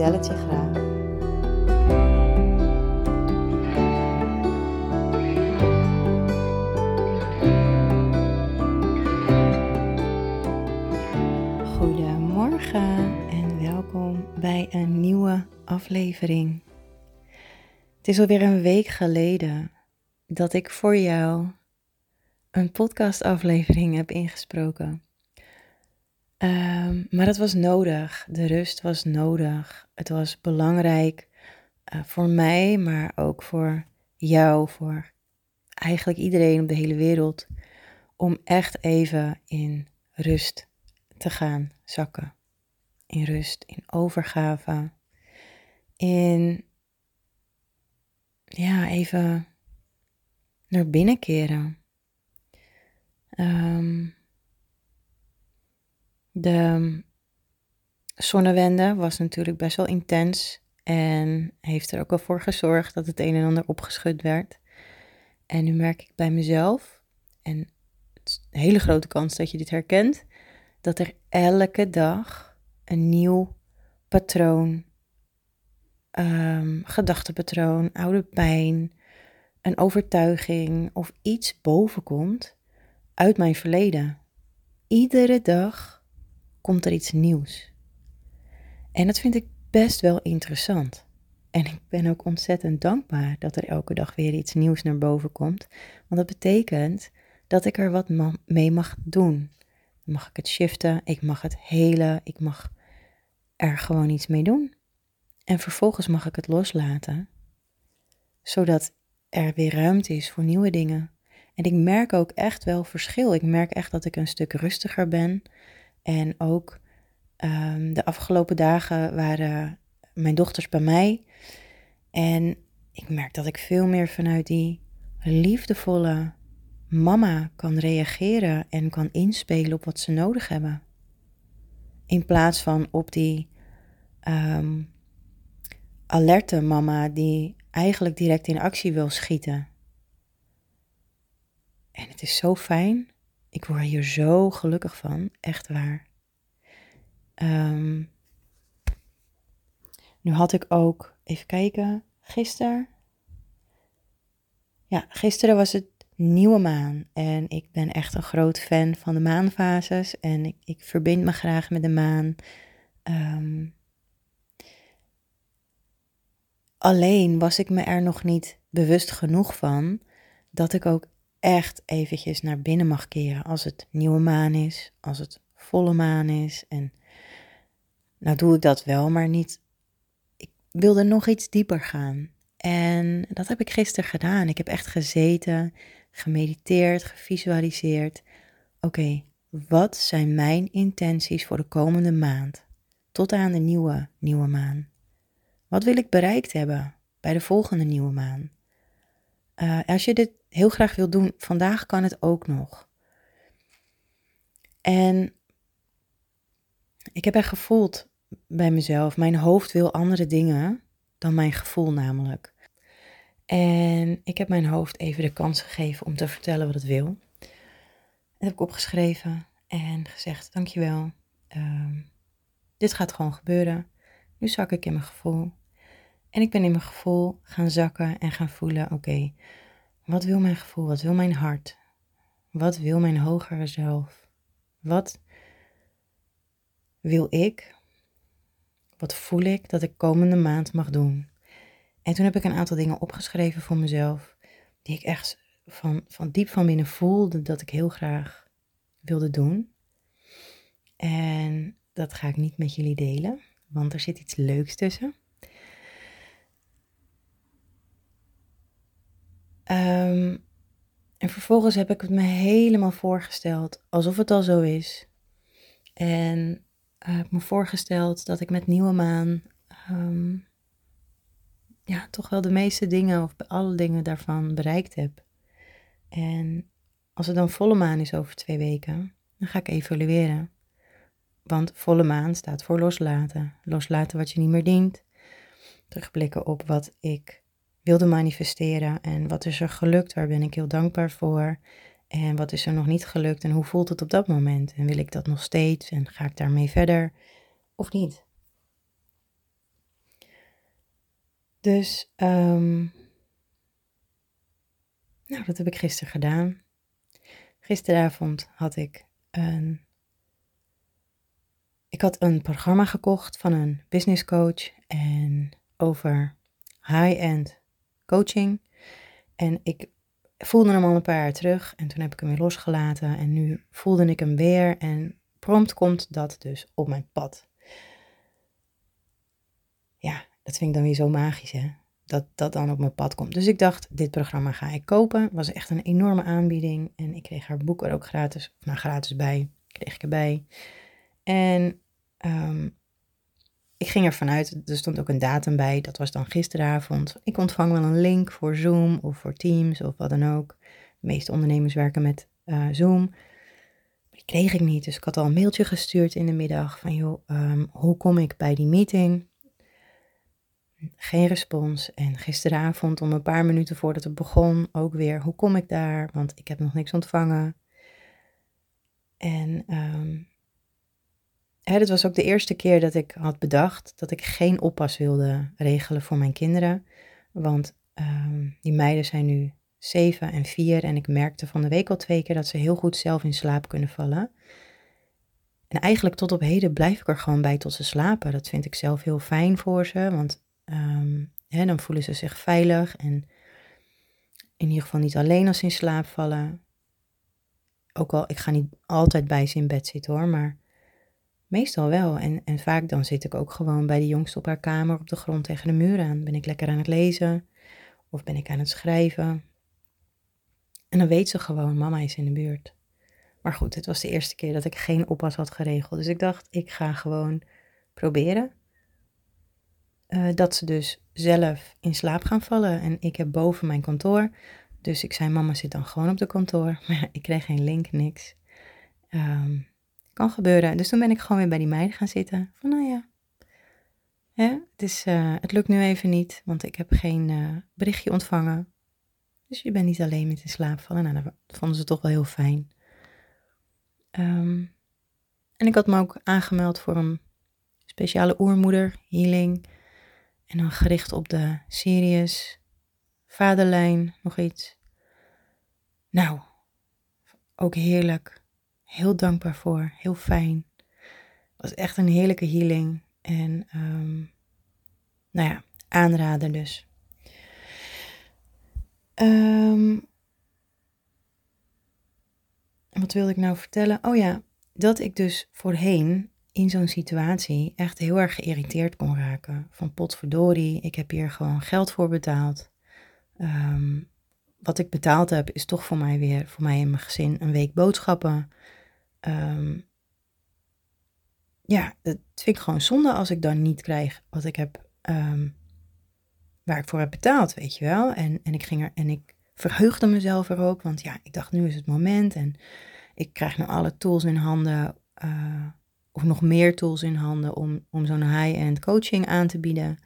vertel het graag. Goedemorgen en welkom bij een nieuwe aflevering. Het is alweer een week geleden dat ik voor jou een podcastaflevering heb ingesproken. Um, maar dat was nodig. De rust was nodig. Het was belangrijk uh, voor mij, maar ook voor jou, voor eigenlijk iedereen op de hele wereld, om echt even in rust te gaan zakken. In rust, in overgave, in ja, even naar binnen keren. Um, de zonnewende was natuurlijk best wel intens en heeft er ook wel voor gezorgd dat het een en ander opgeschud werd. En nu merk ik bij mezelf, en het is een hele grote kans dat je dit herkent, dat er elke dag een nieuw patroon, um, gedachtepatroon, oude pijn, een overtuiging of iets bovenkomt uit mijn verleden. Iedere dag komt er iets nieuws. En dat vind ik best wel interessant. En ik ben ook ontzettend dankbaar dat er elke dag weer iets nieuws naar boven komt. Want dat betekent dat ik er wat mee mag doen. Mag ik het shiften, ik mag het helen, ik mag er gewoon iets mee doen. En vervolgens mag ik het loslaten, zodat er weer ruimte is voor nieuwe dingen. En ik merk ook echt wel verschil. Ik merk echt dat ik een stuk rustiger ben. En ook um, de afgelopen dagen waren mijn dochters bij mij. En ik merk dat ik veel meer vanuit die liefdevolle mama kan reageren en kan inspelen op wat ze nodig hebben. In plaats van op die um, alerte mama die eigenlijk direct in actie wil schieten. En het is zo fijn. Ik word hier zo gelukkig van, echt waar. Um, nu had ik ook, even kijken, gisteren. Ja, gisteren was het nieuwe maan. En ik ben echt een groot fan van de maanfases. En ik, ik verbind me graag met de maan. Um, alleen was ik me er nog niet bewust genoeg van dat ik ook echt eventjes naar binnen mag keren als het nieuwe maan is, als het volle maan is. En nou doe ik dat wel, maar niet. Ik wilde nog iets dieper gaan. En dat heb ik gisteren gedaan. Ik heb echt gezeten, gemediteerd, gevisualiseerd. Oké, wat zijn mijn intenties voor de komende maand? Tot aan de nieuwe, nieuwe maan. Wat wil ik bereikt hebben bij de volgende nieuwe maan? Uh, als je dit heel graag wil doen, vandaag kan het ook nog. En ik heb echt gevoeld bij mezelf, mijn hoofd wil andere dingen dan mijn gevoel namelijk. En ik heb mijn hoofd even de kans gegeven om te vertellen wat het wil. Dat heb ik opgeschreven en gezegd, dankjewel, uh, dit gaat gewoon gebeuren. Nu zak ik in mijn gevoel. En ik ben in mijn gevoel gaan zakken en gaan voelen, oké, wat wil mijn gevoel? Wat wil mijn hart? Wat wil mijn hogere zelf? Wat wil ik? Wat voel ik dat ik komende maand mag doen? En toen heb ik een aantal dingen opgeschreven voor mezelf, die ik echt van, van diep van binnen voelde dat ik heel graag wilde doen. En dat ga ik niet met jullie delen, want er zit iets leuks tussen. Um, en vervolgens heb ik het me helemaal voorgesteld, alsof het al zo is. En uh, heb me voorgesteld dat ik met nieuwe maan um, ja, toch wel de meeste dingen of alle dingen daarvan bereikt heb. En als het dan volle maan is over twee weken, dan ga ik evalueren. Want volle maan staat voor loslaten. Loslaten wat je niet meer dient. Terugblikken op wat ik wilde manifesteren en wat is er gelukt, waar ben ik heel dankbaar voor. En wat is er nog niet gelukt en hoe voelt het op dat moment? En wil ik dat nog steeds en ga ik daarmee verder of niet? Dus, um, nou, dat heb ik gisteren gedaan. Gisteravond had ik een. Ik had een programma gekocht van een business coach en over high-end coaching. En ik voelde hem al een paar jaar terug en toen heb ik hem weer losgelaten en nu voelde ik hem weer en prompt komt dat dus op mijn pad. Ja, dat vind ik dan weer zo magisch hè, dat dat dan op mijn pad komt. Dus ik dacht, dit programma ga ik kopen. Het was echt een enorme aanbieding en ik kreeg haar boek er ook gratis, nou gratis bij, kreeg ik erbij. En um, ik ging ervan uit, er stond ook een datum bij, dat was dan gisteravond. Ik ontvang wel een link voor Zoom of voor Teams of wat dan ook. De meeste ondernemers werken met uh, Zoom. Die kreeg ik niet, dus ik had al een mailtje gestuurd in de middag van joh, um, hoe kom ik bij die meeting? Geen respons. En gisteravond, om een paar minuten voordat het begon, ook weer, hoe kom ik daar? Want ik heb nog niks ontvangen. En um, Hè, was ook de eerste keer dat ik had bedacht dat ik geen oppas wilde regelen voor mijn kinderen. Want um, die meiden zijn nu zeven en vier en ik merkte van de week al twee keer dat ze heel goed zelf in slaap kunnen vallen. En eigenlijk tot op heden blijf ik er gewoon bij tot ze slapen. Dat vind ik zelf heel fijn voor ze, want um, hè, dan voelen ze zich veilig en in ieder geval niet alleen als ze in slaap vallen. Ook al, ik ga niet altijd bij ze in bed zitten hoor, maar Meestal wel. En, en vaak dan zit ik ook gewoon bij de jongste op haar kamer op de grond tegen de muur aan. Ben ik lekker aan het lezen of ben ik aan het schrijven. En dan weet ze gewoon, mama is in de buurt. Maar goed, het was de eerste keer dat ik geen oppas had geregeld. Dus ik dacht, ik ga gewoon proberen. Uh, dat ze dus zelf in slaap gaan vallen. En ik heb boven mijn kantoor. Dus ik zei, mama zit dan gewoon op de kantoor. Maar ik kreeg geen link, niks. Um, kan gebeuren. Dus toen ben ik gewoon weer bij die meiden gaan zitten. Van nou ja, hè, het, is, uh, het lukt nu even niet, want ik heb geen uh, berichtje ontvangen. Dus je bent niet alleen met in slaap vallen. Nou, dat vonden ze toch wel heel fijn. Um, en ik had me ook aangemeld voor een speciale oermoeder healing. En dan gericht op de Sirius, vaderlijn, nog iets. Nou, ook heerlijk heel dankbaar voor. Heel fijn. Het was echt een heerlijke healing. En um, nou ja, aanraden dus. Um, wat wilde ik nou vertellen? Oh ja, dat ik dus voorheen in zo'n situatie echt heel erg geïrriteerd kon raken. Van potverdorie, ik heb hier gewoon geld voor betaald. Um, wat ik betaald heb is toch voor mij weer, voor mij en mijn gezin, een week boodschappen. Um, ja, dat vind ik gewoon zonde als ik dan niet krijg wat ik heb, um, waar ik voor heb betaald, weet je wel. En, en ik ging er, en ik verheugde mezelf er ook, want ja, ik dacht nu is het moment en ik krijg nu alle tools in handen, uh, of nog meer tools in handen om, om zo'n high-end coaching aan te bieden.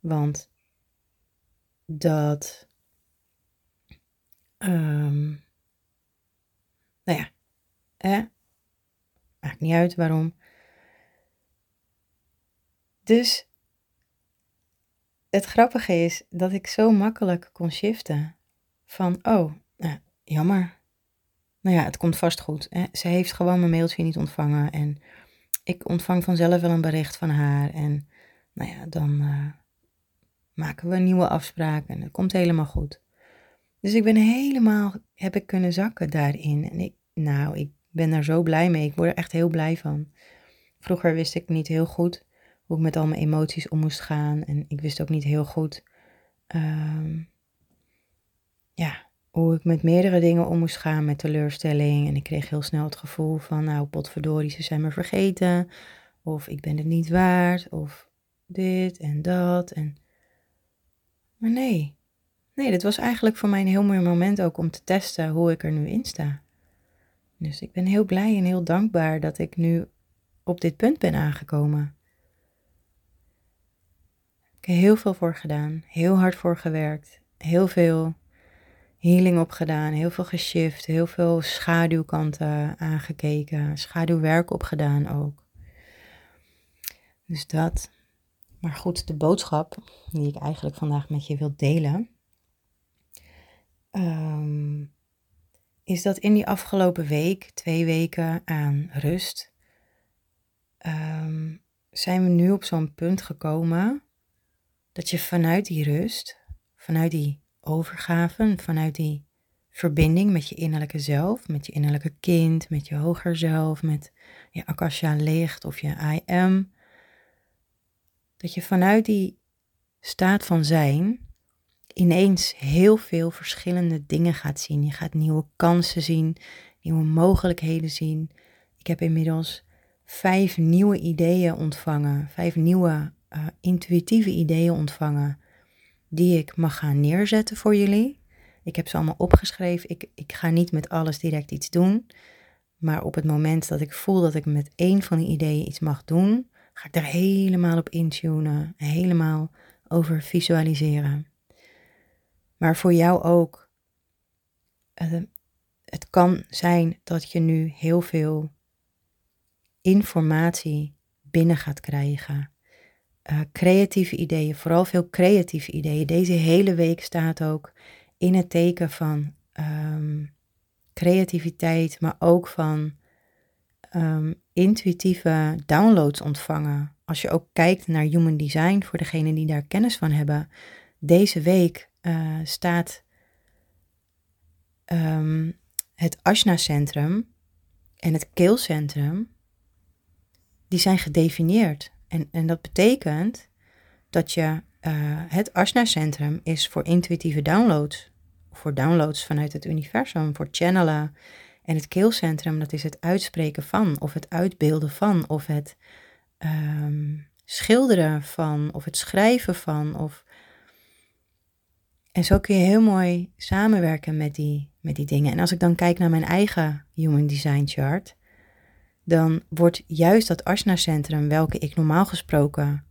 Want dat, um, nou ja, Hè? Maakt niet uit waarom. Dus het grappige is dat ik zo makkelijk kon shiften. Van, oh, nou, jammer. Nou ja, het komt vast goed. Hè? Ze heeft gewoon mijn mailtje niet ontvangen. En ik ontvang vanzelf wel een bericht van haar. En nou ja, dan uh, maken we nieuwe afspraak. En het komt helemaal goed. Dus ik ben helemaal, heb ik kunnen zakken daarin. En ik, nou, ik ben daar zo blij mee. Ik word er echt heel blij van. Vroeger wist ik niet heel goed hoe ik met al mijn emoties om moest gaan. En ik wist ook niet heel goed um, ja, hoe ik met meerdere dingen om moest gaan, met teleurstelling. En ik kreeg heel snel het gevoel van, nou potverdorie, ze zijn me vergeten. Of ik ben het niet waard. Of dit en dat. En Maar nee, nee, dit was eigenlijk voor mij een heel mooi moment ook om te testen hoe ik er nu in sta. Dus ik ben heel blij en heel dankbaar dat ik nu op dit punt ben aangekomen. Ik heb heel veel voor gedaan, heel hard voor gewerkt, heel veel healing opgedaan, heel veel geshift, heel veel schaduwkanten aangekeken, schaduwwerk opgedaan ook. Dus dat. Maar goed, de boodschap die ik eigenlijk vandaag met je wil delen, ehm, is dat in die afgelopen week, twee weken aan rust, ehm, zijn we nu op zo'n punt gekomen dat je vanuit die rust, vanuit die overgave, vanuit die verbinding met je innerlijke zelf, met je innerlijke kind, met je hoger zelf, met je akasha licht of je I am, dat je vanuit die staat van zijn ineens heel veel verschillende dingen gaat zien. Je gaat nieuwe kansen zien, nieuwe mogelijkheden zien. Ik heb inmiddels vijf nieuwe ideeën ontvangen, vijf nieuwe uh, intuïtieve ideeën ontvangen die ik mag gaan neerzetten voor jullie. Ik heb ze allemaal opgeschreven. Ik, ik ga niet met alles direct iets doen. Maar op het moment dat ik voel dat ik met één van die ideeën iets mag doen, ga ik daar helemaal op intunen. Helemaal over visualiseren. Maar voor jou ook. Uh, het kan zijn dat je nu heel veel informatie binnen gaat krijgen. Uh, creatieve ideeën, vooral veel creatieve ideeën. Deze hele week staat ook in het teken van um, creativiteit, maar ook van um, intuïtieve downloads ontvangen. Als je ook kijkt naar human design, voor degenen die daar kennis van hebben, deze week uh, staat um, het Ashna-centrum en het keelcentrum, die zijn gedefinieerd. En, en dat betekent dat je uh, het Ashna-centrum is voor intuïtieve downloads, voor downloads vanuit het universum, voor channelen. En het keelcentrum, dat is het uitspreken van, of het uitbeelden van, of het um, schilderen van, of het schrijven van. Of... En zo kun je heel mooi samenwerken met die, met die dingen. En als ik dan kijk naar mijn eigen Human Design Chart, dan wordt juist dat Ashna-centrum, welke ik normaal gesproken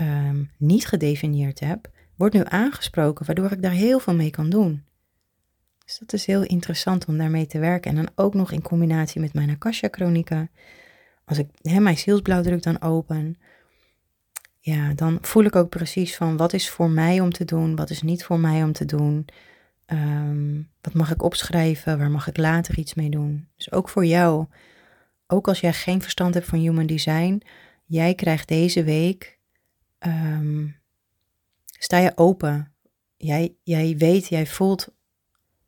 um, niet gedefinieerd heb, wordt nu aangesproken, waardoor ik daar heel veel mee kan doen. Dus dat is heel interessant om daarmee te werken. En dan ook nog in combinatie met mijn Akasha-chronieken. Als ik hè, mijn zielsblauwdruk dan open, ja, dan voel ik ook precies van wat is voor mij om te doen, wat is niet voor mij om te doen. Um, wat mag ik opschrijven, waar mag ik later iets mee doen. Dus ook voor jou ook als jij geen verstand hebt van human design, jij krijgt deze week, um, sta je open. Jij, jij weet, jij voelt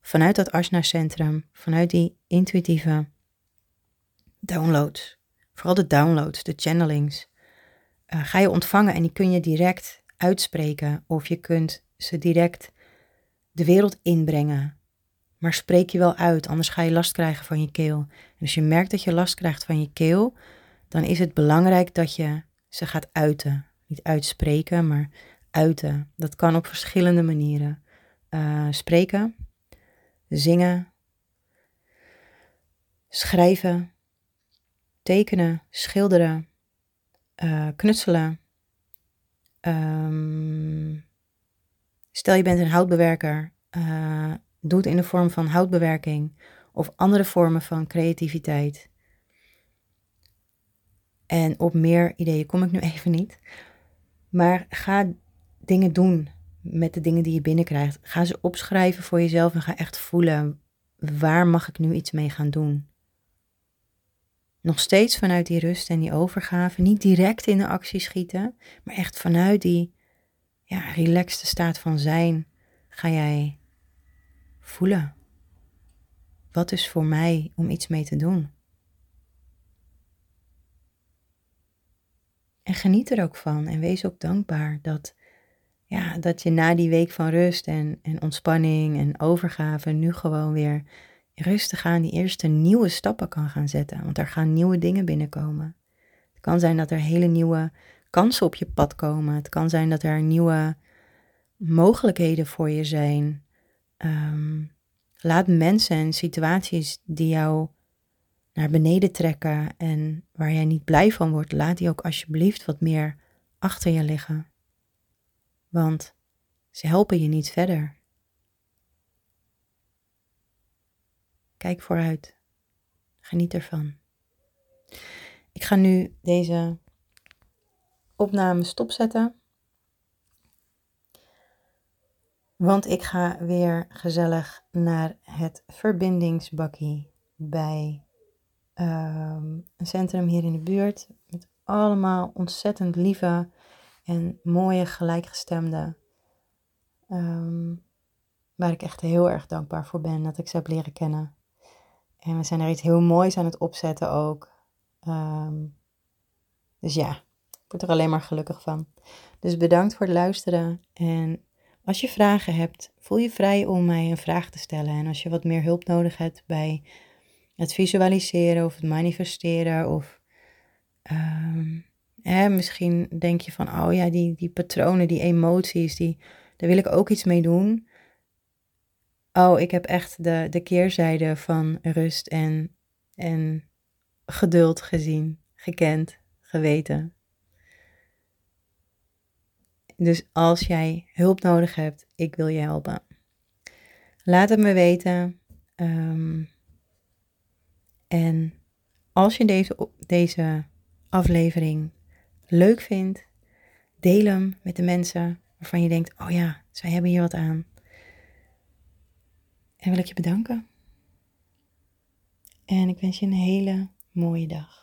vanuit dat Ashna Centrum, vanuit die intuïtieve downloads, vooral de downloads, de channelings, uh, ga je ontvangen en die kun je direct uitspreken of je kunt ze direct de wereld inbrengen. Maar spreek je wel uit, anders ga je last krijgen van je keel. En als je merkt dat je last krijgt van je keel, dan is het belangrijk dat je ze gaat uiten. Niet uitspreken, maar uiten. Dat kan op verschillende manieren. Uh, spreken, zingen, schrijven, tekenen, schilderen, uh, knutselen. Um, stel je bent een houtbewerker. Uh, Doe het in de vorm van houtbewerking of andere vormen van creativiteit. En op meer ideeën kom ik nu even niet. Maar ga dingen doen met de dingen die je binnenkrijgt. Ga ze opschrijven voor jezelf en ga echt voelen waar mag ik nu iets mee gaan doen. Nog steeds vanuit die rust en die overgave. Niet direct in de actie schieten, maar echt vanuit die ja, relaxte staat van zijn ga jij voelen. Wat is voor mij om iets mee te doen? En geniet er ook van en wees ook dankbaar dat, ja, dat je na die week van rust en, en ontspanning en overgave nu gewoon weer rustig aan die eerste nieuwe stappen kan gaan zetten. Want er gaan nieuwe dingen binnenkomen. Het kan zijn dat er hele nieuwe kansen op je pad komen. Het kan zijn dat er nieuwe mogelijkheden voor je zijn. Ehm, laat mensen en situaties die jou naar beneden trekken en waar jij niet blij van wordt, laat die ook alsjeblieft wat meer achter je liggen. Want ze helpen je niet verder. Kijk vooruit. Geniet ervan. Ik ga nu deze opname stopzetten. Want ik ga weer gezellig naar het verbindingsbakkie bij ehm, een centrum hier in de buurt. Met allemaal ontzettend lieve en mooie gelijkgestemden. Um, waar ik echt heel erg dankbaar voor ben dat ik ze heb leren kennen. En we zijn er iets heel moois aan het opzetten ook. Ehm, dus ja, ik word er alleen maar gelukkig van. Dus bedankt voor het luisteren. En als je vragen hebt, voel je vrij om mij een vraag te stellen. En als je wat meer hulp nodig hebt bij het visualiseren of het manifesteren of hè, misschien denk je van, oh ja, die, die patronen, die emoties, die, daar wil ik ook iets mee doen. Oh, ik heb echt de, de keerzijde van rust en, en geduld gezien, gekend, geweten. Dus als jij hulp nodig hebt, ik wil je helpen. Laat het me weten. Um, en als je deze, deze aflevering leuk vindt, deel hem met de mensen waarvan je denkt: oh ja, zij hebben hier wat aan. En wil ik je bedanken. En ik wens je een hele mooie dag.